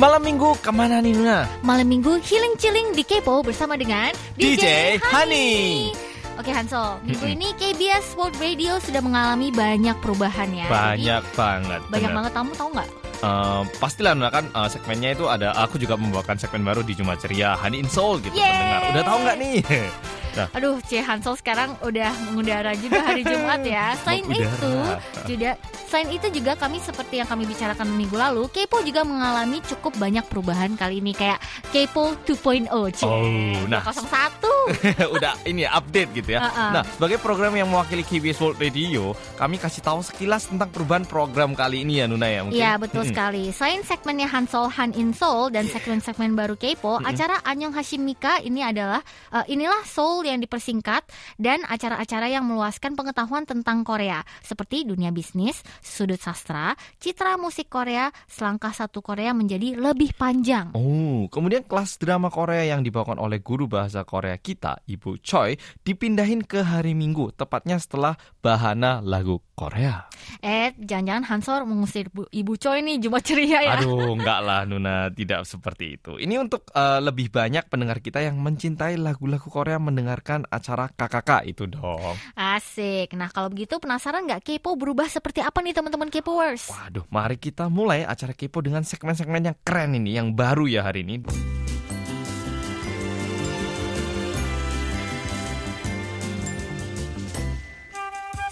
Malam minggu ke mana nih Nuna? Malam minggu healing chilling di Kepo bersama dengan DJ Honey. Oke Hansol, minggu ini KBS World Radio sudah mengalami banyak perubahan ya. Banyak Jadi, banget. banyak bener. banget kamu tahu nggak? Eh, pastilah Nuna kan eh, segmennya itu ada aku juga membawakan segmen baru di Jumat Ceria Honey in Soul gitu Yeay. pendengar. Udah tahu nggak nih? Aduh, C Hansol sekarang udah mengudara juga hari Jumat ya. Selain itu, juga selain itu juga kami seperti yang kami bicarakan minggu lalu, Kepo juga mengalami cukup banyak perubahan kali ini kayak Kepo 2.0, C. Oh, nah. 01. udah ini ya, update gitu ya. Uh-uh. Nah, sebagai program yang mewakili KBS World Radio, kami kasih tahu sekilas tentang perubahan program kali ini ya Nuna ya mungkin. Iya betul Mm-mm. sekali. Selain segmennya Hansol Han in Soul dan segmen-segmen baru Kepo, acara Anyong Hashimika ini adalah eh, inilah Soul yang dipersingkat dan acara-acara yang meluaskan pengetahuan tentang Korea seperti dunia bisnis, sudut sastra, citra musik Korea, selangkah satu Korea menjadi lebih panjang. Oh, kemudian kelas drama Korea yang dibawakan oleh guru bahasa Korea kita, Ibu Choi, dipindahin ke hari Minggu, tepatnya setelah bahana lagu Korea. Eh, jangan-jangan Hansol mengusir Bu- Ibu Choi nih Jumat ceria ya. Aduh, enggak lah Nuna, tidak seperti itu. Ini untuk eh, lebih banyak pendengar kita yang mencintai lagu-lagu Korea mendengarkan acara KKK itu dong. Asik. Nah kalau begitu penasaran nggak Kepo berubah seperti apa nih teman-teman Kepoers? Waduh, mari kita mulai acara Kepo dengan segmen-segmen yang keren ini, yang baru ya hari ini.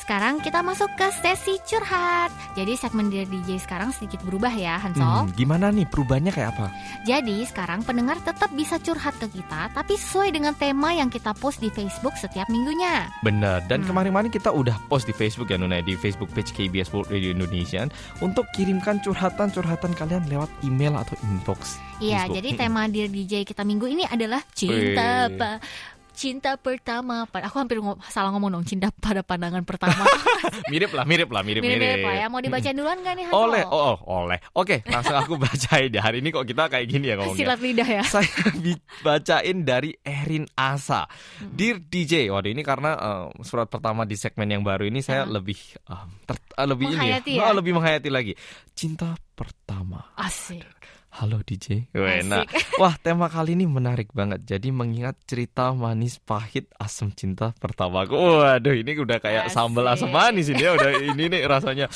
Sekarang kita masuk ke sesi curhat. Jadi segmen Dear DJ sekarang sedikit berubah ya Hansol. Hmm, gimana nih perubahannya kayak apa? Jadi sekarang pendengar tetap bisa curhat ke kita tapi sesuai dengan tema yang kita post di Facebook setiap minggunya. Bener, dan Hmm. kemarin-kemarin kita udah post di Facebook ya Nuna, di Facebook page KBS World Radio Indonesia untuk kirimkan curhatan-curhatan kalian lewat email atau inbox. Iya, jadi Mm-mm. tema Dear DJ kita minggu ini adalah cinta apa? Cinta pertama. Pada- Aku hampir ngom- salah ngomong dong. Cinta pada pandangan pertama. mirip lah, mirip lah, mirip mirip. Mirip-mirip lah ya. Mau dibacain duluan gak nih Hansol? Oleh, oh, oh, oleh. Oke, langsung aku bacain ya. Hari ini kok kita kayak gini ya ngomongnya. Silat lidah ya. Saya bacain dari Erin Asa. Dear DJ, waduh ini karena eh, surat pertama di segmen yang baru ini saya Uh-huh. lebih eh, ter- eh, lebih Menghayati ini ya? Oh, lebih menghayati lagi. Cinta pertama. Asik. Halo DJ. Asik. wah tema kali ini menarik banget. Jadi mengingat cerita manis pahit asam cinta pertamaku. Waduh, ini udah kayak Asik. sambal asam manis ini ya. Udah ini nih rasanya.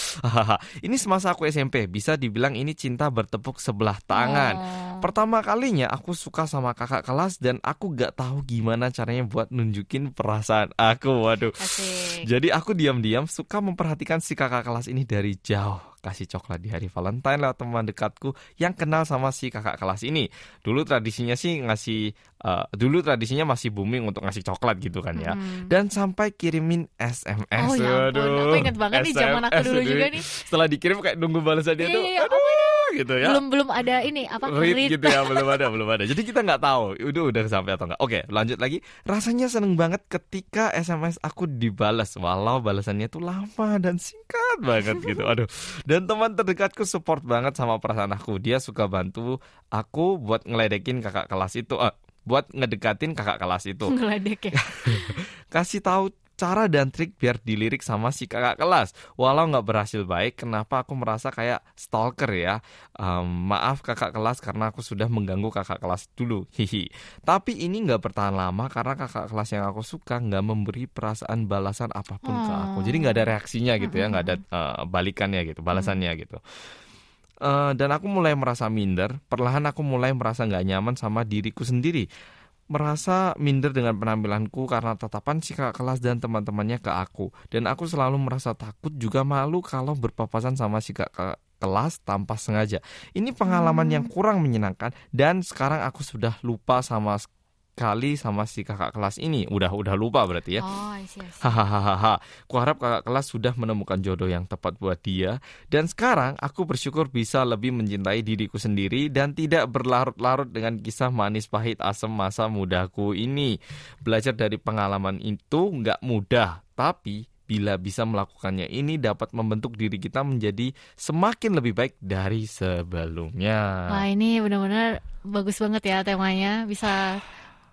Ini semasa aku SMP. Bisa dibilang ini cinta bertepuk sebelah tangan. Oh. Pertama kalinya aku suka sama kakak kelas dan aku gak tahu gimana caranya buat nunjukin perasaan aku. Waduh. Asik. Jadi aku diam-diam suka memperhatikan si kakak kelas ini dari jauh. Kasih coklat di hari Valentine lewat teman dekatku yang kenal sama si kakak kelas ini. Dulu tradisinya sih ngasih, eh, dulu tradisinya masih booming untuk ngasih coklat gitu kan ya. Hmm. Dan sampai kirimin SMS. Oh ya ampun, aku inget banget nih zaman aku SMS dulu juga nih. Setelah dikirim kayak nunggu balasan dia Iya, tuh, iya, iya. aduh gitu ya. Belum belum ada ini apa read read. gitu ya belum ada belum ada. Jadi kita nggak tahu udah udah sampai atau enggak oke lanjut lagi. Rasanya seneng banget ketika SMS aku dibalas walau balasannya tuh lama dan singkat banget gitu. Aduh. Dan teman terdekatku support banget sama perasaan aku. Dia suka bantu aku buat ngeledekin kakak kelas itu eh, buat ngedekatin kakak kelas itu. Ngeledek ya. kasih tahu cara dan trik biar dilirik sama si kakak kelas. Walau nggak berhasil baik, kenapa aku merasa kayak stalker ya? Em, maaf kakak kelas karena aku sudah mengganggu kakak kelas dulu. Hihi. Tapi ini nggak bertahan lama karena kakak kelas yang aku suka nggak memberi perasaan balasan apa pun ke aku. Jadi nggak ada reaksinya gitu ya, nggak ada eh, balikannya gitu, balasannya gitu. Eh, dan aku mulai merasa minder. Perlahan aku mulai merasa nggak nyaman sama diriku sendiri merasa minder dengan penampilanku karena tatapan si kakak kelas dan teman-temannya ke aku. Dan aku selalu merasa takut juga malu kalau berpapasan sama si kakak kelas tanpa sengaja. Ini pengalaman yang kurang menyenangkan dan sekarang aku sudah lupa sama sekali sama si kakak kelas ini. Udah udah lupa berarti ya. Oh, I see, I see. Hahaha. Kuharap kakak kelas sudah menemukan jodoh yang tepat buat dia. Dan sekarang aku bersyukur bisa lebih mencintai diriku sendiri dan tidak berlarut-larut dengan kisah manis pahit asam masa mudaku ini. Belajar dari pengalaman itu nggak mudah, tapi bila bisa melakukannya ini dapat membentuk diri kita menjadi semakin lebih baik dari sebelumnya. Wah, ini benar-benar bagus banget ya temanya. Bisa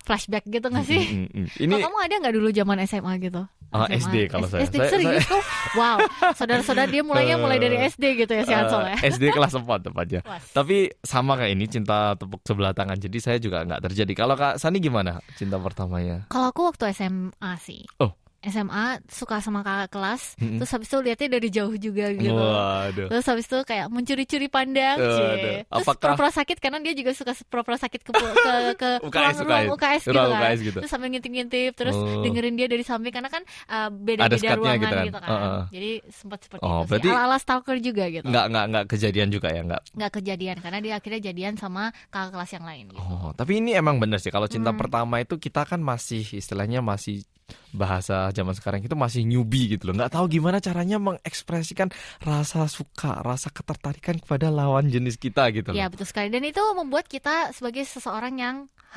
flashback gitu gak sih? Mm, mm, mm. Ini Kalau kamu ada nggak dulu zaman SMA gitu? Ah, SMA. SD kalau S- saya. SD Saya- serius kok? Wow, saudara-saudara dia mulainya mulai dari SD gitu ya si Hansol ya. Eh, SD kelas 4 tepatnya. Tapi sama kayak ini cinta tepuk sebelah tangan. Jadi saya juga nggak terjadi. Kalau Kak Sani gimana cinta pertamanya? Kalau aku waktu SMA sih. Oh. SMA suka sama kakak kelas, Mm-mm. terus habis itu lihatnya dari jauh juga gitu. Waduh. Terus habis itu kayak mencuri-curi pandang. Terus Apakah- pura-pura sakit karena dia juga suka pura-pura sakit ke ke, ke UKS, ruang, ruang UKS gitu Ruang kan. UKS gitu. Terus sambil ngintip-ngintip, terus Oh. dengerin dia dari samping karena kan uh, beda-beda ruangan gitu gitu kan. kan. Heeh. Jadi sempat seperti Oh, itu berarti- sih. Ala-ala stalker juga gitu. Nggak nggak nggak kejadian juga ya nggak. Nggak kejadian karena dia akhirnya jadian sama kakak kelas yang lain gitu. Oh, tapi ini emang bener sih kalau cinta Hmm. pertama itu kita kan masih istilahnya masih bahasa zaman sekarang itu masih newbie gitu loh. Nggak tahu gimana caranya mengekspresikan rasa suka, rasa ketertarikan kepada lawan jenis kita gitu loh. Iya betul sekali dan itu membuat kita sebagai seseorang yang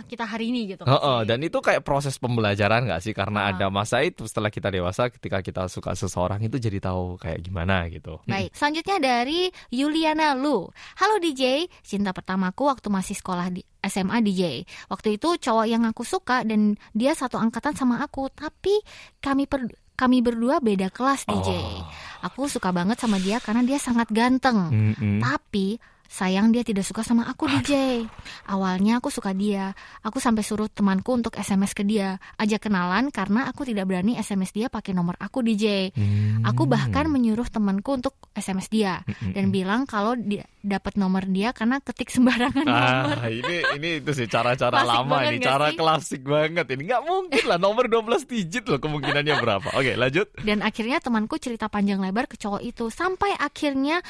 kita hari ini gitu. Heeh, sih. dan itu kayak proses pembelajaran nggak sih? Karena ada masa itu setelah kita dewasa, ketika kita suka seseorang itu jadi tahu kayak gimana gitu. Baik, selanjutnya dari Yuliana Lu. Halo DJ, cinta pertamaku waktu masih sekolah di SMA DJ. Waktu itu cowok yang aku suka dan dia satu angkatan sama aku, tapi kami per- kami berdua beda kelas DJ. Oh. Aku suka banget sama dia karena dia sangat ganteng. Mm-mm. Tapi sayang dia tidak suka sama aku DJ. Awalnya aku suka dia. Aku sampai suruh temanku untuk SMS ke dia, ajak kenalan karena aku tidak berani SMS dia pakai nomor aku DJ. Hmm. Aku bahkan menyuruh temanku untuk SMS dia dan bilang kalau dia dapat nomor dia karena ketik sembarangan nomor. Ah, ini ini itu sih cara-cara lama ini, cara sih? klasik banget ini. nggak mungkin lah nomor 12 digit loh kemungkinannya berapa. Oke, lanjut. Dan akhirnya temanku cerita panjang lebar ke cowok itu sampai akhirnya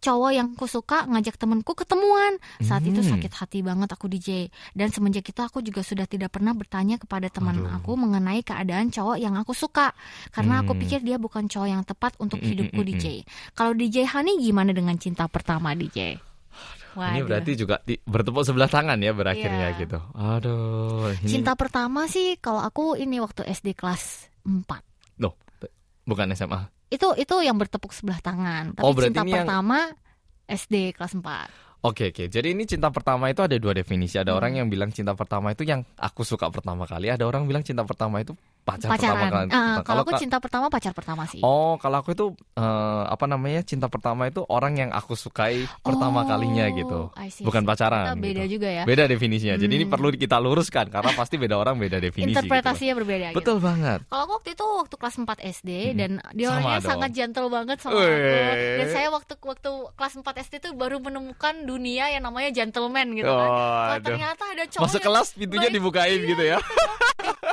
cowok yang aku suka ngajak temanku ketemuan. Saat itu Hmm. sakit hati banget aku DJ. Dan semenjak itu aku juga sudah tidak pernah bertanya kepada teman Aduh. aku mengenai keadaan cowok yang aku suka. Karena aku Hmm. pikir dia bukan cowok yang tepat untuk Mm, mm, hidupku mm, mm. DJ. Kalau DJ Hani gimana dengan cinta pertama DJ? Ini Waduh. berarti juga di- bertepuk sebelah tangan ya berakhirnya Iya. gitu. Aduh, ini Cinta pertama sih kalau aku ini waktu SD kelas 4. loh, bukan SMA. Itu itu yang bertepuk sebelah tangan. Tapi Oh, berarti cinta ini yang- pertama SD kelas 4. Oke oke. Jadi ini cinta pertama itu ada dua definisi. Ada Hmm. orang yang bilang cinta pertama itu yang aku suka pertama kali. Ada orang bilang cinta pertama itu pacar pertama Pacaran. kali. Ah, Nah, kalau aku cinta pertama pacar pertama sih. Oh, kalau aku itu eh, apa namanya cinta pertama itu orang yang aku sukai pertama Oh, kalinya gitu. I see, Bukan see. pacaran. Ternyata beda gitu. juga ya. Beda definisinya. Jadi ini Hmm. perlu kita luruskan karena pasti beda orang beda definisi. gitu. Interpretasinya berbeda gitu. Betul banget. Kalau aku waktu itu waktu kelas 4 SD Mm-mm. dan dia Sama orangnya dong. sangat gentle banget sama Weh. aku. Dan saya waktu waktu kelas 4 SD itu baru menemukan dunia yang namanya gentleman gitu kan. Oh, ternyata ada cowok Masuk kelas pintunya dibukain gitu ya.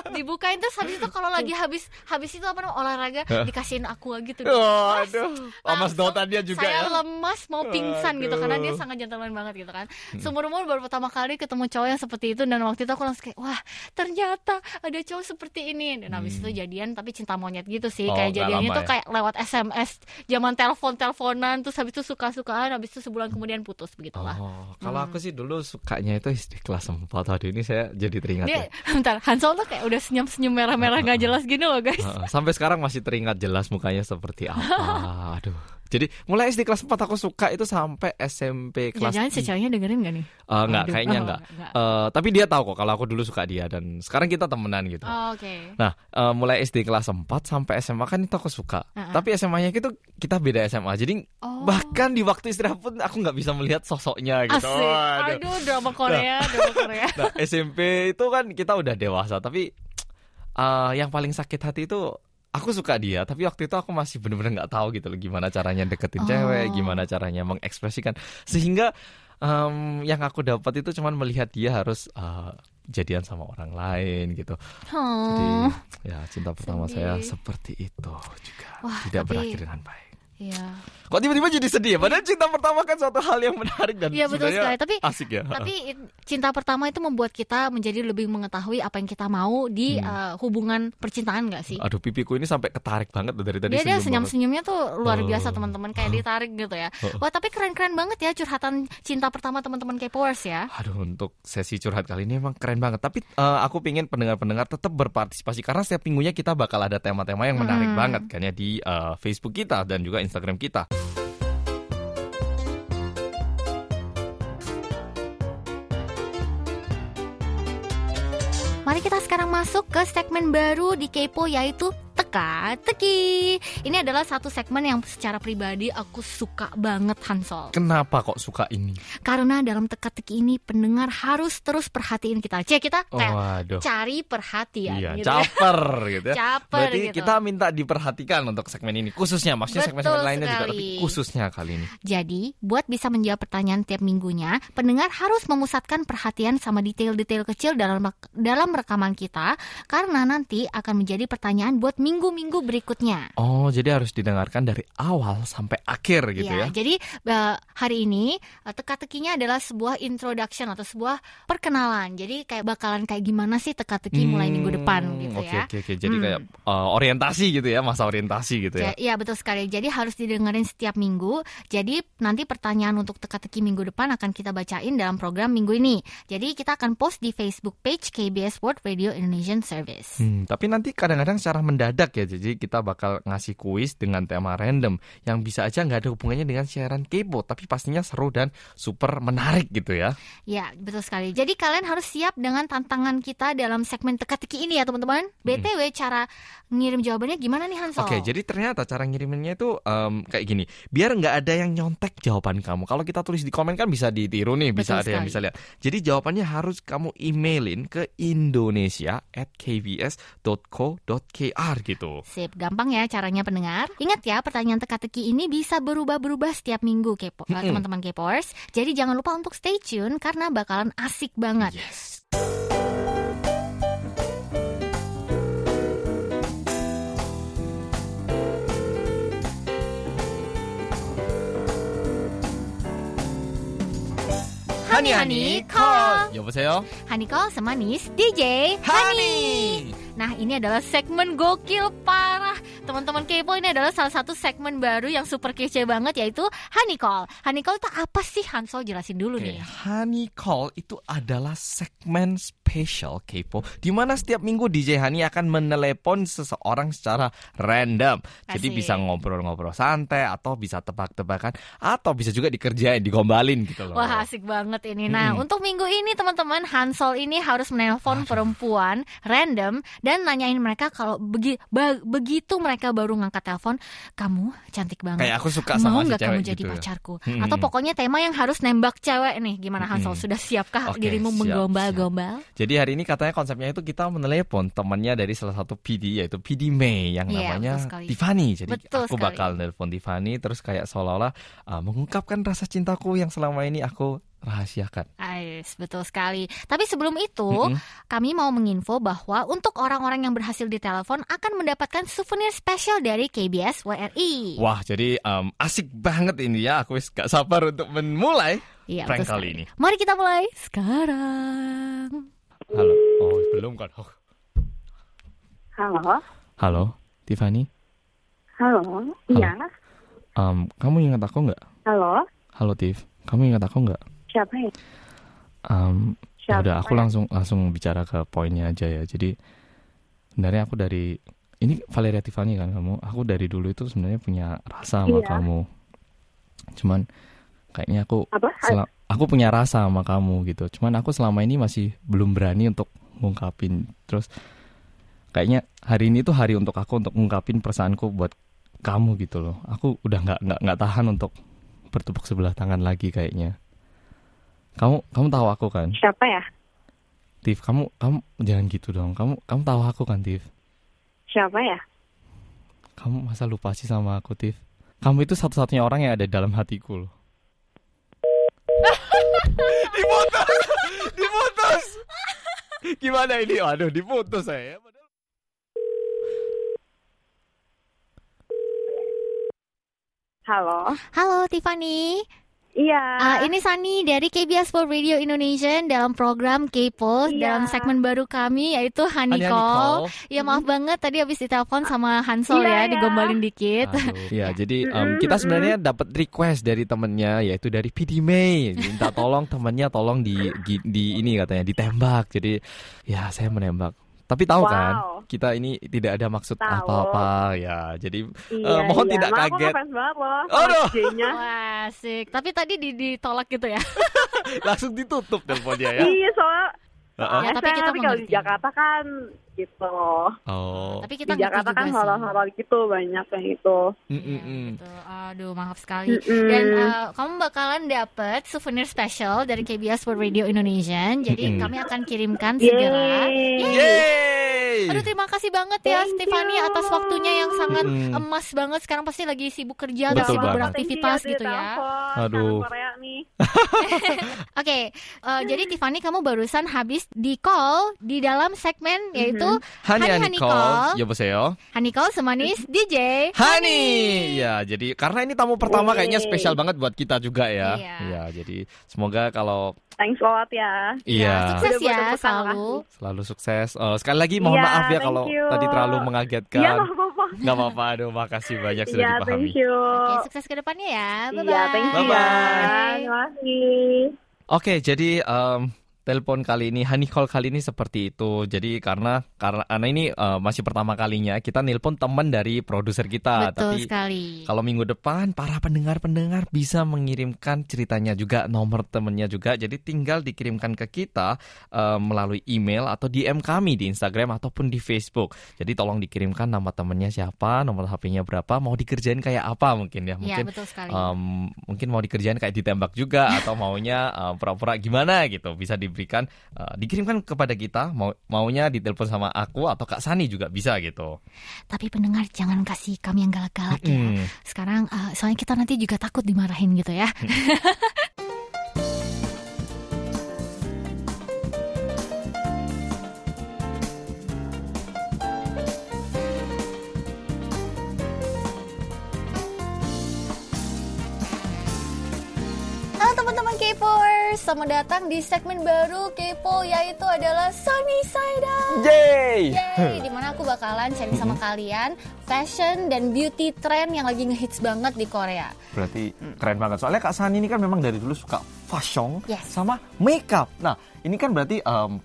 dibukain terus habis itu kalau lagi habis habis itu apa namanya olahraga dikasihin aqua gitu. Oh, Mas, aduh. Langsung sedotannya juga saya ya. lemas mau pingsan gitu karena dia Aduh. sangat gentleman banget gitu kan. Seumur umur baru pertama kali ketemu cowok yang seperti itu dan waktu itu aku langsung kayak wah ternyata ada cowok seperti ini dan habis itu jadian tapi cinta monyet gitu sih Hmm. Oh, kayak jadiannya tuh ya? kayak lewat SMS zaman telepon teleponan terus habis itu suka sukaan habis itu sebulan kemudian putus begitulah. Oh, kalau Hmm. aku sih dulu sukanya itu SD kelas 4. Waduh, ini saya jadi teringat ya. Dia bentar Hansol tuh kayak udah senyum senyum merah-merah nggak jelas gini loh guys. Sampai sekarang masih teringat jelas mukanya seperti apa. Aduh. Jadi mulai SD kelas 4 aku suka itu sampai SMP kelas Jangan-jangan si ceweknya dengerin gak nih? Eh, enggak, Aduh. kayaknya Oh, enggak. enggak. Eh, tapi dia tahu kok kalau aku dulu suka dia dan sekarang kita temenan gitu. Oh, Oke. Nah, eh, mulai SD kelas 4 sampai SMA kan itu aku suka. Uh-uh. Tapi SMA-nya itu kita beda SMA. Jadi Oh. bahkan di waktu istirahat pun aku nggak bisa melihat sosoknya gitu. Asik. Aduh, drama Korea, drama Korea. Nah, SMP itu kan kita udah dewasa, tapi eh, yang paling sakit hati itu aku suka dia, tapi waktu itu aku masih bener-bener nggak tahu gitu loh gimana caranya deketin Oh. cewek, gimana caranya mengekspresikan, sehingga em, yang aku dapat itu cuman melihat dia harus eh, jadian sama orang lain gitu. Jadi Hmm. ya cinta pertama saya seperti itu juga Wah, tidak tapi- berakhir dengan baik. Iya. Kok tiba-tiba jadi sedih? ya? Padahal cinta pertama kan suatu hal yang menarik dan Iya betul sekali. Tapi asik ya. tapi cinta pertama itu membuat kita menjadi lebih mengetahui apa yang kita mau di Hmm. uh, hubungan percintaan gak sih? Aduh pipiku ini sampai ketarik banget loh dari tadi Dia dia senyum senyum banget. senyumnya tuh luar biasa Oh. teman-teman kayak ditarik gitu ya. Oh. Wah tapi keren-keren banget ya curhatan cinta pertama teman-teman K-popers ya. Aduh untuk sesi curhat kali ini emang keren banget Tapi eh, aku pingin pendengar-pendengar tetap berpartisipasi Karena setiap minggunya kita bakal ada tema-tema yang menarik Hmm. banget kan ya Di eh, Facebook kita dan juga Instagram kita. Mari kita sekarang masuk ke segmen baru di Kepo yaitu teka-teki. Ini adalah satu segmen yang secara pribadi aku suka banget Hansol. Kenapa kok suka ini? Karena dalam teka-teki ini pendengar harus terus perhatiin kita. Cek kita kayak Waduh. cari perhatian Iya, gitu caper gitu ya. Caper Berarti gitu. kita minta diperhatikan untuk segmen ini khususnya maksudnya segmen-segmen lainnya juga tapi khususnya kali ini. Jadi, buat bisa menjawab pertanyaan tiap minggunya, pendengar harus memusatkan perhatian sama detail-detail kecil dalam dalam rekaman kita karena nanti akan menjadi pertanyaan buat minggu-minggu berikutnya. Oh, jadi harus didengarkan dari awal sampai akhir gitu Iya, ya. Jadi eh, hari ini eh, teka-tekinya adalah sebuah introduction atau sebuah perkenalan. Jadi kayak bakalan kayak gimana sih teka-teki mulai minggu depan Hmm, gitu Oke, ya. oke, oke. Jadi Hmm. kayak uh, orientasi gitu ya, masa orientasi gitu ya. Iya betul sekali. Jadi harus didengerin setiap minggu. Jadi nanti pertanyaan untuk teka-teki minggu depan akan kita bacain dalam program minggu ini. Jadi kita akan post di Facebook page KBS World Radio Indonesian Service. Hmm, tapi nanti kadang-kadang secara mendadak ya, jadi kita bakal ngasih kuis dengan tema random yang bisa aja nggak ada hubungannya dengan siaran kepo, tapi pastinya seru dan super menarik gitu ya. Ya betul sekali. Jadi kalian harus siap dengan tantangan kita dalam segmen teka-teki ini ya teman-teman. BTW cara ngirim jawabannya gimana nih Hansol? Oke, jadi ternyata cara ngiriminnya itu em, kayak gini. Biar nggak ada yang nyontek jawaban kamu. Kalau kita tulis di komen kan bisa ditiru nih, bisa Betul ada yang sekali. bisa lihat. Jadi jawabannya harus kamu emailin ke indonesia at kbs.co.kr gitu Sip, gampang ya caranya pendengar. Ingat ya, pertanyaan teka-teki ini bisa berubah-berubah setiap minggu kepo, eh, Mm-mm. teman-teman Kepors. Jadi jangan lupa untuk stay tune karena bakalan asik banget. Yes. Hani Hani Call. 여보세요? Hanikol semanis DJ Hani. Nah, ini adalah segmen gokil parah. Teman-teman Kepo ini adalah salah satu segmen baru yang super kece banget yaitu Honey Call. Honey Call itu apa sih? Hansol jelasin dulu Oke, nih. Honey Call itu adalah segmen spesial Kepo di mana setiap minggu DJ Honey akan menelepon seseorang secara random. Jadi Asik. bisa ngobrol-ngobrol santai atau bisa tebak-tebakan atau bisa juga dikerjain, digombalin gitu loh. Wah asik banget ini. Nah Mm-mm. untuk minggu ini teman-teman Hansol ini harus menelpon perempuan random dan nanyain mereka kalau begi- begitu mereka baru ngangkat telepon, kamu cantik banget. Kayak aku suka Mau sama si nggak kamu jadi gitu ya. pacarku? Mm-mm. Atau pokoknya tema yang harus nembak cewek nih. Gimana Hansol? Mm-mm. Sudah siapkah Oke, dirimu siap, menggombal-gombal? Jadi hari ini katanya konsepnya itu kita menelepon temannya dari salah satu PD yaitu PD May yang Iya, namanya. Tiffany. Jadi Betul aku sekali. bakal nelpon Tiffany terus kayak seolah-olah uh, mengungkapkan rasa cintaku yang selama ini aku rahasiakan. Ais, betul sekali. Tapi sebelum itu, Mm-mm. kami mau menginfo bahwa untuk orang-orang yang berhasil ditelepon akan mendapatkan souvenir spesial dari KBS WRI. Wah, jadi um, asik banget ini ya. Aku wis gak sabar untuk memulai Iya, prank kali sekali. ini. Mari kita mulai sekarang. Halo. Oh, belum kan? Oh. Halo, Halo, Tiffany. halo, iya, Um, kamu ingat aku nggak? halo, Halo, Tiff. Kamu ingat aku nggak? Siapa ya? Um, Siapa udah, aku ya? langsung langsung bicara ke poinnya aja ya. Jadi sebenarnya aku dari ini Valeria Tiffany kan kamu. Aku dari dulu itu sebenarnya punya rasa sama Iya. kamu. Cuman kayaknya aku Apa? sel- aku punya rasa sama kamu gitu. Cuman aku selama ini masih belum berani untuk ngungkapin. Terus kayaknya hari ini tuh hari untuk aku untuk ngungkapin perasaanku buat kamu gitu loh. Aku udah nggak nggak nggak tahan untuk bertepuk sebelah tangan lagi kayaknya. Kamu kamu tahu aku kan? Siapa ya? Tiff, kamu kamu jangan gitu dong. Kamu kamu tahu aku kan, Tiff? Siapa ya? Kamu masa lupa sih sama aku, Tiff? Kamu itu satu-satunya orang yang ada dalam hatiku loh. diputus, diputus. Gimana ini? Waduh, diputus saya. Halo, Halo Tiffany. Iya. Ah, ini Sani dari KBS World Radio Indonesia dalam program K-pop Iya. dalam segmen baru kami yaitu Honey Call. Ya maaf banget tadi habis ditelepon sama Hansol Iya, ya, iya. digombalin dikit. Aduh. Ya, jadi em, Mm-mm, kita mm-mm. sebenarnya dapat request dari temennya yaitu dari PD May. Minta tolong temennya tolong di, di di ini katanya ditembak. Jadi ya saya menembak. Tapi tahu kan Wow. kita ini tidak ada maksud Tahu. apa-apa ya. Jadi iya, eh, mohon iya. tidak Maaf, kaget. Aku banget loh. J-nya. Wah, asik. Tapi tadi di- ditolak gitu ya. langsung ditutup teleponnya ya. Iya, soalnya Heeh. Ya, tapi kita tapi kalau di mengerti. Jakarta kan gitu. Oh. Tapi kita di Jakarta kan horor-horor gitu banyak kayak gitu. Mm, mm, mm. betul. Aduh, maaf sekali. Mm-mm. Dan uh, kamu bakalan dapet souvenir spesial dari KBS World Radio Indonesia. Jadi Mm-mm. kami akan kirimkan segera. Yeay. Yeay. Aduh, terima kasih banget ya Thank Stefani you. atas waktunya yang sangat Mm-mm. emas banget. Sekarang pasti lagi sibuk kerja atau Betul sibuk beraktivitas you gitu ya. Aduh. kangen Korea nih. Oke, eh, jadi Tiffany kamu barusan habis di call di dalam segmen yaitu Hani Call. Call. Yoboseo. Honey Call semanis DJ Hani. Ya, jadi karena ini tamu pertama kayaknya Yeay. spesial banget buat kita juga ya. Iya. Ya, jadi semoga kalau Thanks a lot ya. iya sukses Udah buat ya tangan, selalu. selalu sukses. Eh, sekali lagi mohon Iya, maaf ya kalau you. tadi terlalu Iya, mengagetkan. nggak apa-apa. Nggak apa-apa. Aduh, makasih banyak sudah Iya, dipahami. thank you. Oke, sukses ke depannya ya. Bye bye. Iya, thank you Bye-bye. ya. Terima kasih. Oke, jadi em, telepon kali ini, honey call kali ini seperti itu. Jadi karena karena ini eh, masih pertama kalinya kita nelpon teman dari produser kita. Betul Tapi sekali. kalau minggu depan para pendengar-pendengar bisa mengirimkan ceritanya juga, nomor temennya juga. Jadi tinggal dikirimkan ke kita eh, melalui email atau DM kami di Instagram ataupun di Facebook. Jadi tolong dikirimkan nama temennya siapa, nomor HP-nya berapa, mau dikerjain kayak apa mungkin ya. Iya, Mungkin betul sekali. Em, mungkin mau dikerjain kayak ditembak juga atau maunya eh, pura-pura gimana gitu bisa diberikan eh, dikirimkan kepada kita mau maunya ditelepon sama aku atau Kak Sani juga bisa gitu. Tapi pendengar jangan kasih kami yang galak-galak ya. Sekarang eh, soalnya kita nanti juga takut dimarahin gitu ya. selamat datang di segmen baru Kepo yaitu adalah Sunny Side Up. Yay! Yeay, di mana aku bakalan sharing sama kalian fashion dan beauty trend yang lagi ngehits banget di Korea. Berarti keren banget. Soalnya Kak Sani ini kan memang dari dulu suka fashion Yes. sama makeup. Nah, ini kan berarti em,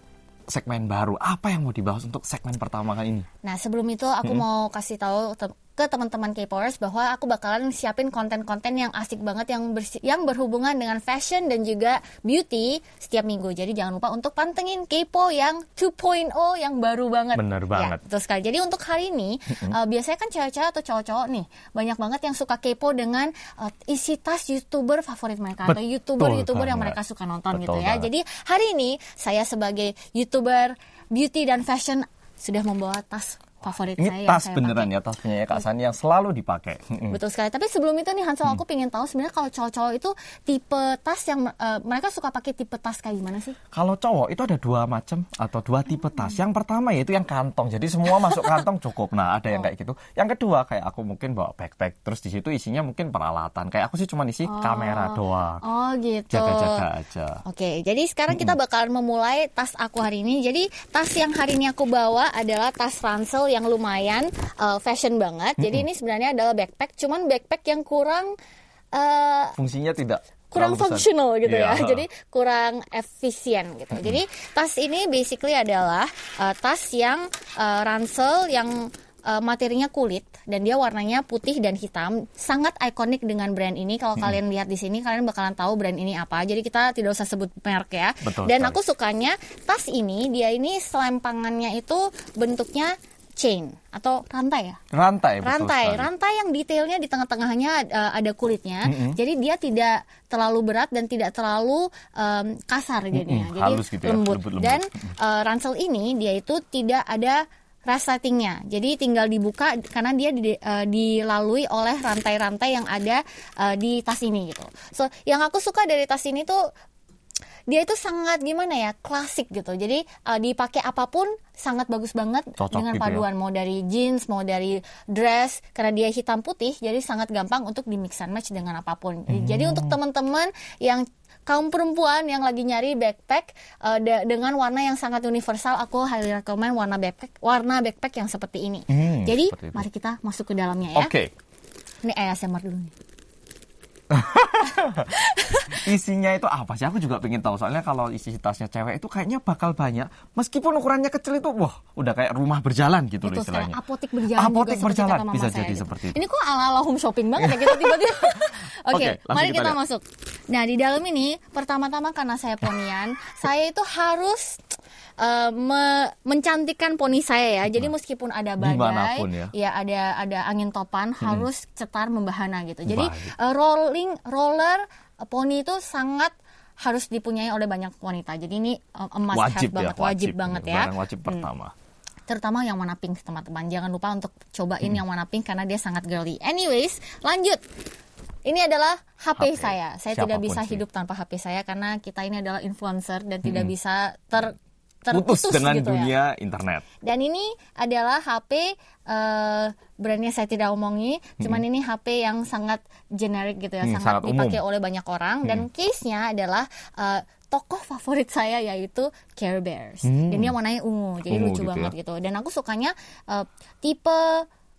segmen baru. Apa yang mau dibahas untuk segmen pertama kali ini? Nah, sebelum itu aku mau kasih tahu ke teman-teman K-popers bahwa aku bakalan siapin konten-konten yang asik banget yang bersi- yang berhubungan dengan fashion dan juga beauty setiap minggu. Jadi jangan lupa untuk pantengin Kepo yang 2.0 yang baru banget. Bener banget. Ya, betul sekali. Jadi untuk hari ini uh, biasanya kan cewek-cewek atau cowok-cowok nih banyak banget yang suka kepo dengan uh, isi tas youtuber favorit mereka atau Betul youtuber-youtuber yang mereka suka nonton Betul gitu ya. banget. Jadi hari ini saya sebagai youtuber beauty dan fashion sudah membawa tas favorit saya. Ini tas saya beneran pakai. ya, tas punya Kak Sani yang selalu dipakai. Betul sekali. Tapi sebelum itu nih Hansel Hmm. aku pengen tahu sebenarnya kalau cowok-cowok itu tipe tas yang uh, mereka suka pakai tipe tas kayak gimana sih? Kalau cowok itu ada dua macam atau dua tipe tas. Yang pertama yaitu yang kantong. Jadi semua masuk kantong cukup. Nah, ada yang kayak gitu. Yang kedua kayak aku mungkin bawa backpack. Terus di situ isinya mungkin peralatan. Kayak aku sih cuma isi kamera doang. Oh gitu. Jaga-jaga aja. Oke, jadi sekarang kita bakalan memulai tas aku hari ini. Jadi tas yang hari ini aku bawa adalah tas ransel yang lumayan uh, fashion banget. Jadi ini sebenarnya adalah backpack, cuman backpack yang kurang uh, Fungsinya tidak kurang functional gitu Iya. ya. Jadi kurang efisien gitu. Jadi tas ini basically adalah uh, tas yang uh, ransel yang uh, materinya kulit dan dia warnanya putih dan hitam sangat ikonik dengan brand ini kalau kalian lihat di sini kalian bakalan tahu brand ini apa jadi kita tidak usah sebut merek ya Betul dan sekali. aku sukanya tas ini dia ini selempangannya itu bentuknya chain atau rantai ya? Rantai betul rantai. sekali. rantai yang detailnya di tengah-tengahnya uh, ada kulitnya. Jadi dia tidak terlalu berat dan tidak terlalu um, kasar jadinya. Mm-mm, jadi halus gitu ya, lembut. lembut-lembut. dan uh, ransel ini dia itu tidak ada resletingnya jadi tinggal dibuka karena dia di- uh, dilalui oleh rantai-rantai yang ada uh, di tas ini gitu. So yang aku suka dari tas ini tuh dia itu sangat gimana ya klasik gitu. Jadi uh, dipakai apa pun sangat bagus banget Cocok dengan gitu ya. paduan. Mau dari jeans mau dari dress karena dia hitam putih jadi sangat gampang untuk di mix and match dengan apa pun. Jadi Hmm. untuk teman-teman yang kaum perempuan yang lagi nyari backpack uh, de- dengan warna yang sangat universal aku highly recommend warna backpack warna backpack yang seperti ini. Hmm, jadi seperti mari kita masuk ke dalamnya ya. Oke. ini ASMR dulu nih Isinya itu apa sih? Aku juga pengen tahu. Soalnya kalau isi tasnya cewek itu kayaknya bakal banyak. Meskipun ukurannya kecil itu, wah, udah kayak rumah berjalan gitu loh Betul sekali. istilahnya. Apotik berjalan Apotik juga berjalan kata mama bisa saya jadi gitu. seperti itu. Ini kok ala-ala home shopping banget ya kita tiba-tiba. Oke, Oke, langsung mari kita kita lihat. masuk. Nah, di dalam ini pertama-tama karena saya ponian, saya itu harus eh, me- mencantikkan poni saya ya. Jadi meskipun ada badai, Di mana pun ya. ada ada angin topan harus cetar membahana gitu. Jadi Baik. eh, rolling roller eh, poni itu sangat harus dipunyai oleh banyak wanita. Jadi ini must have wajib ya, banget, wajib, banget ya. Barang wajib Hmm. pertama. Terutama yang warna pink teman-teman. Jangan lupa untuk cobain yang warna pink karena dia sangat girly. Anyways, lanjut. Ini adalah HP, HP. saya. Saya tidak Siapa pun bisa sih. hidup tanpa HP saya karena kita ini adalah influencer dan tidak bisa ter terputus Putus dengan gitu ya. dunia internet. Dan ini adalah HP eh, brandnya saya tidak omongi, cuman ini HP yang sangat generik gitu ya, Hmm, sangat, sangat umum. dipakai oleh banyak orang dan case-nya adalah eh, tokoh favorit saya yaitu Care Bears. Dan dia warnanya ungu, jadi Ungu lucu gitu banget ya. gitu. Dan aku sukanya eh, tipe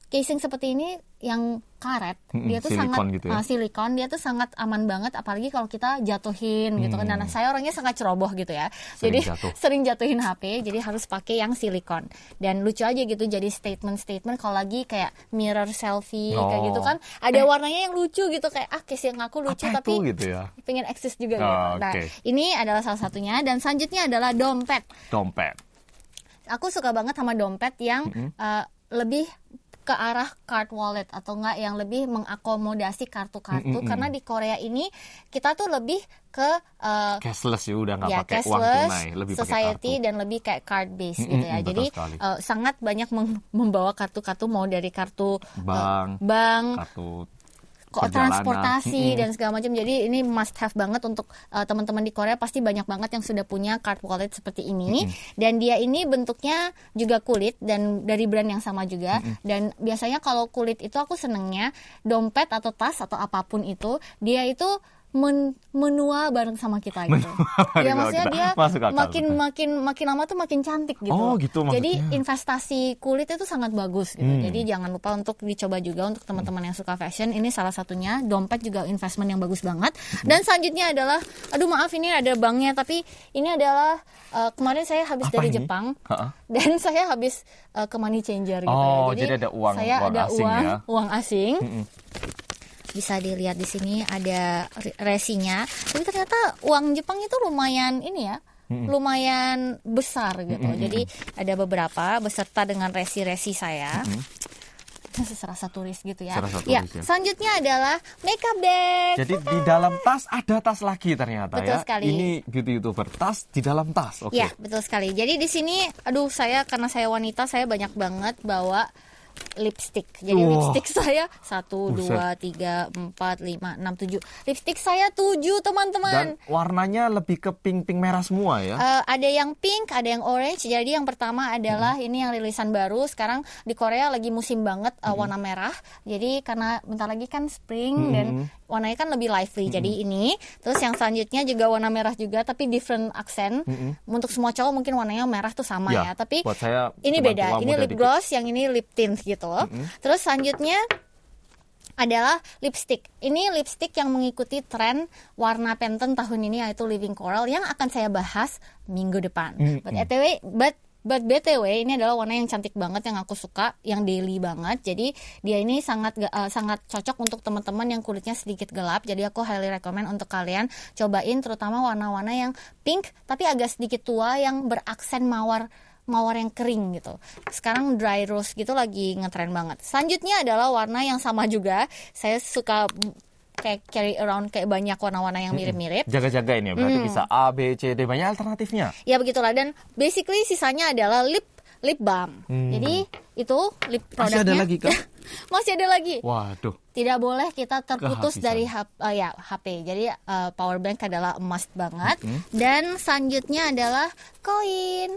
casing seperti ini yang karet, Mm-mm, dia tuh silikon sangat gitu ya. ah, silikon, dia tuh sangat aman banget apalagi kalau kita jatuhin gitu kan. Dan saya orangnya sangat ceroboh gitu ya. Hmm. Sering jadi jatuh. sering jatuhin HP, jadi harus pakai yang silikon. Dan lucu aja gitu jadi statement-statement kalau lagi kayak mirror selfie kayak Oh. gitu kan. Ada warnanya yang lucu gitu kayak ah case yang aku lucu Apa tapi itu gitu ya? pengen eksis juga Oh, gitu. Nah, ini adalah salah satunya dan selanjutnya adalah dompet. Dompet. Aku suka banget sama dompet yang eh, lebih ke arah card wallet atau enggak yang lebih mengakomodasi kartu-kartu Mm-mm. karena di Korea ini kita tuh lebih ke eh, Cashless ya udah nggak ya pakai uang tunai, lebih pakai society kartu. dan lebih kayak card base Mm-mm, gitu ya. betul Jadi sekali. eh, sangat banyak membawa kartu-kartu mau dari kartu eh, Bank, bank, kartu kok transportasi Mm-mm. dan segala macam. Jadi ini must have banget untuk uh, teman-teman di Korea. Pasti banyak banget yang sudah punya card wallet seperti ini. Dan dia ini bentuknya juga kulit dan dari brand yang sama juga. Dan biasanya kalau kulit itu aku senengnya dompet atau tas atau apa pun itu dia itu men- menua bareng sama kita gitu. bareng ya maksudnya kita. dia Masuk akal, makin betul. makin makin lama tuh makin cantik gitu. Oh, gitu Jadi investasi kulit itu sangat bagus gitu. Hmm. Jadi jangan lupa untuk dicoba juga untuk teman-teman yang suka fashion. Ini salah satunya. Dompet juga investment yang bagus banget. Hmm. Dan selanjutnya adalah, aduh maaf ini ada banknya, tapi ini adalah uh, kemarin saya habis Apa dari ini? Jepang Ha-ha. dan saya habis uh, ke money changer gitu Oh, ya. jadi ada uang- saya uang ada asing uang ya? uang asing. Mm-mm. Bisa dilihat di sini ada re- resinya. Tapi ternyata uang Jepang itu lumayan ini ya. lumayan besar gitu. Jadi ada beberapa beserta dengan resi-resi saya. Serasa turis gitu ya. Serasa ya, turis, ya. selanjutnya adalah makeup bag. Jadi di dalam tas ada tas lagi ternyata Betul ya. sekali. Ini beauty youtuber tas di dalam tas. Oke. Ya, betul sekali. Jadi di sini, aduh saya karena saya wanita, saya banyak banget bawa lipstick. Jadi Wah. lipstick saya satu, Buset. dua, tiga, empat, lima, enam, tujuh. Lipstick saya tujuh Dan teman-teman. warnanya lebih ke pink-pink merah semua ya. Eh, ada yang pink, ada yang orange. Jadi yang pertama adalah Hmm. ini yang rilisan baru. Sekarang di Korea lagi musim banget Hmm. eh, warna merah. Jadi karena bentar lagi kan spring dan Hmm. warnanya kan lebih lively. Jadi ini. Terus yang selanjutnya juga warna merah juga tapi different accent. Untuk semua cowok mungkin warnanya merah tuh sama Hmm. Ya, ya. Tapi buat saya ini beda. Ini lip dikit. gloss, yang ini lip tint gitu. Terus selanjutnya adalah lipstick. Ini lipstick yang mengikuti tren warna Pantone tahun ini yaitu Living Coral yang akan saya bahas minggu depan. But anyway, but But BTW ini adalah warna yang cantik banget yang aku suka, yang daily banget. Jadi dia ini sangat ga- eh, sangat cocok untuk teman-teman yang kulitnya sedikit gelap. Jadi aku highly recommend untuk kalian cobain terutama warna-warna yang pink tapi agak sedikit tua yang beraksen mawar mawar yang kering gitu. Sekarang dry rose gitu lagi ngetren banget. Selanjutnya adalah warna yang sama juga. Saya suka kayak carry around kayak banyak warna-warna yang mirip-mirip. Jaga-jaga ini ya, berarti bisa A, B, C, D banyak alternatifnya. Ya begitulah dan basically sisanya adalah lip lip balm. Jadi itu lip Masih produknya. ada lagi, Kak? Masih ada lagi. Waduh. Tidak boleh kita terputus Kehabisan. dari HP, eh, ya, HP. Jadi eh, power bank adalah must banget. Dan selanjutnya adalah koin.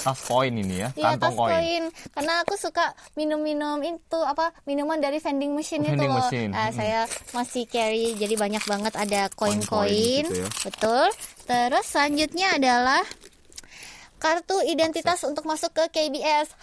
Tas koin ini ya, Iya kantong tas koin. Karena aku suka minum-minum itu apa minuman dari vending machine itu Vending loh. machine. Eh, Saya masih carry jadi banyak banget ada Koin-koin gitu ya. Betul. Terus selanjutnya adalah kartu identitas untuk masuk ke KBS.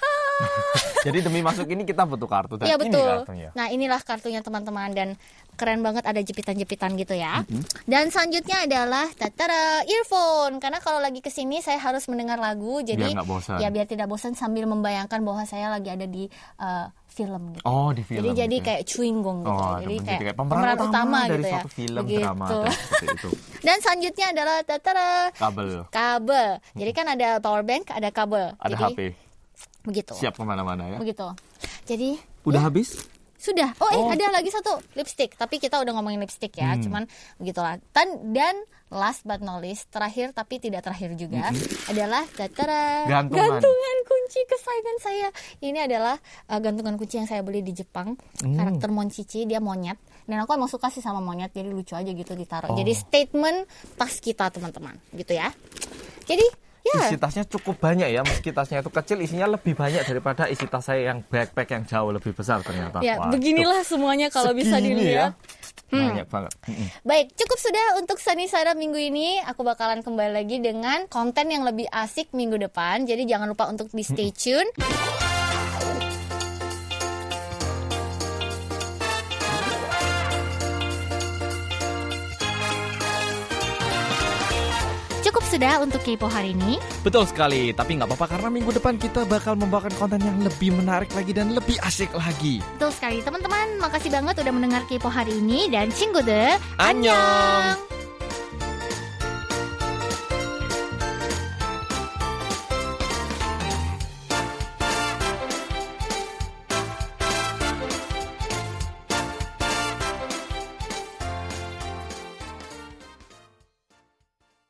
Jadi demi masuk ini kita butuh kartu dan Iya ini betul. kartunya. Nah inilah kartunya teman-teman dan keren banget ada jepitan-jepitan gitu ya. Mm-hmm. Dan selanjutnya adalah tatara earphone karena kalau lagi ke sini saya harus mendengar lagu jadi nggak bosan. ya biar tidak bosan sambil membayangkan bahwa saya lagi ada di uh, film gitu. Oh, di film. jadi jadi gitu ya. kayak chewing gong gitu. Oh, jadi menjadi kayak, pemeran, utama, dari gitu ya. suatu film Begitu. drama dan seperti itu. Dan selanjutnya adalah tatara Kabel. kabel. Jadi kan ada power bank, ada kabel. Ada Jadi HP. begitu. Siap ke mana-mana ya. Begitu. Jadi Udah habis? Sudah. Oh, eh Oh. ada lagi satu lipstick. Tapi kita udah ngomongin lipstick ya. Hmm. Cuman begitulah. Dan dan last but not least, terakhir tapi tidak terakhir juga adalah tatara, Gantungan. gantungan kunci kesayangan saya. Ini adalah uh, gantungan kunci yang saya beli di Jepang. Hmm. Karakter Monchichi, dia monyet. Dan aku emang suka sih sama monyet, jadi lucu aja gitu ditaruh. Oh. Jadi statement tas kita teman-teman, gitu ya. Jadi ya. Isi tasnya cukup banyak ya, meski tasnya itu kecil, isinya lebih banyak daripada isi tas saya yang backpack yang jauh lebih besar ternyata. Ya, Wah, beginilah semuanya kalau bisa segini dilihat. Ya. Banyak banget. Mm-mm. Baik, cukup sudah untuk Sani Sara minggu ini. Aku bakalan kembali lagi dengan konten yang lebih asik minggu depan. Jadi jangan lupa untuk di stay tune. Sudah untuk Kepo hari ini. Betul sekali, tapi nggak apa-apa karena minggu depan kita bakal membawakan konten yang lebih menarik lagi dan lebih asik lagi. Betul sekali teman-teman. Makasih banget udah mendengar Kepo hari ini dan Cinggude. Annyeong.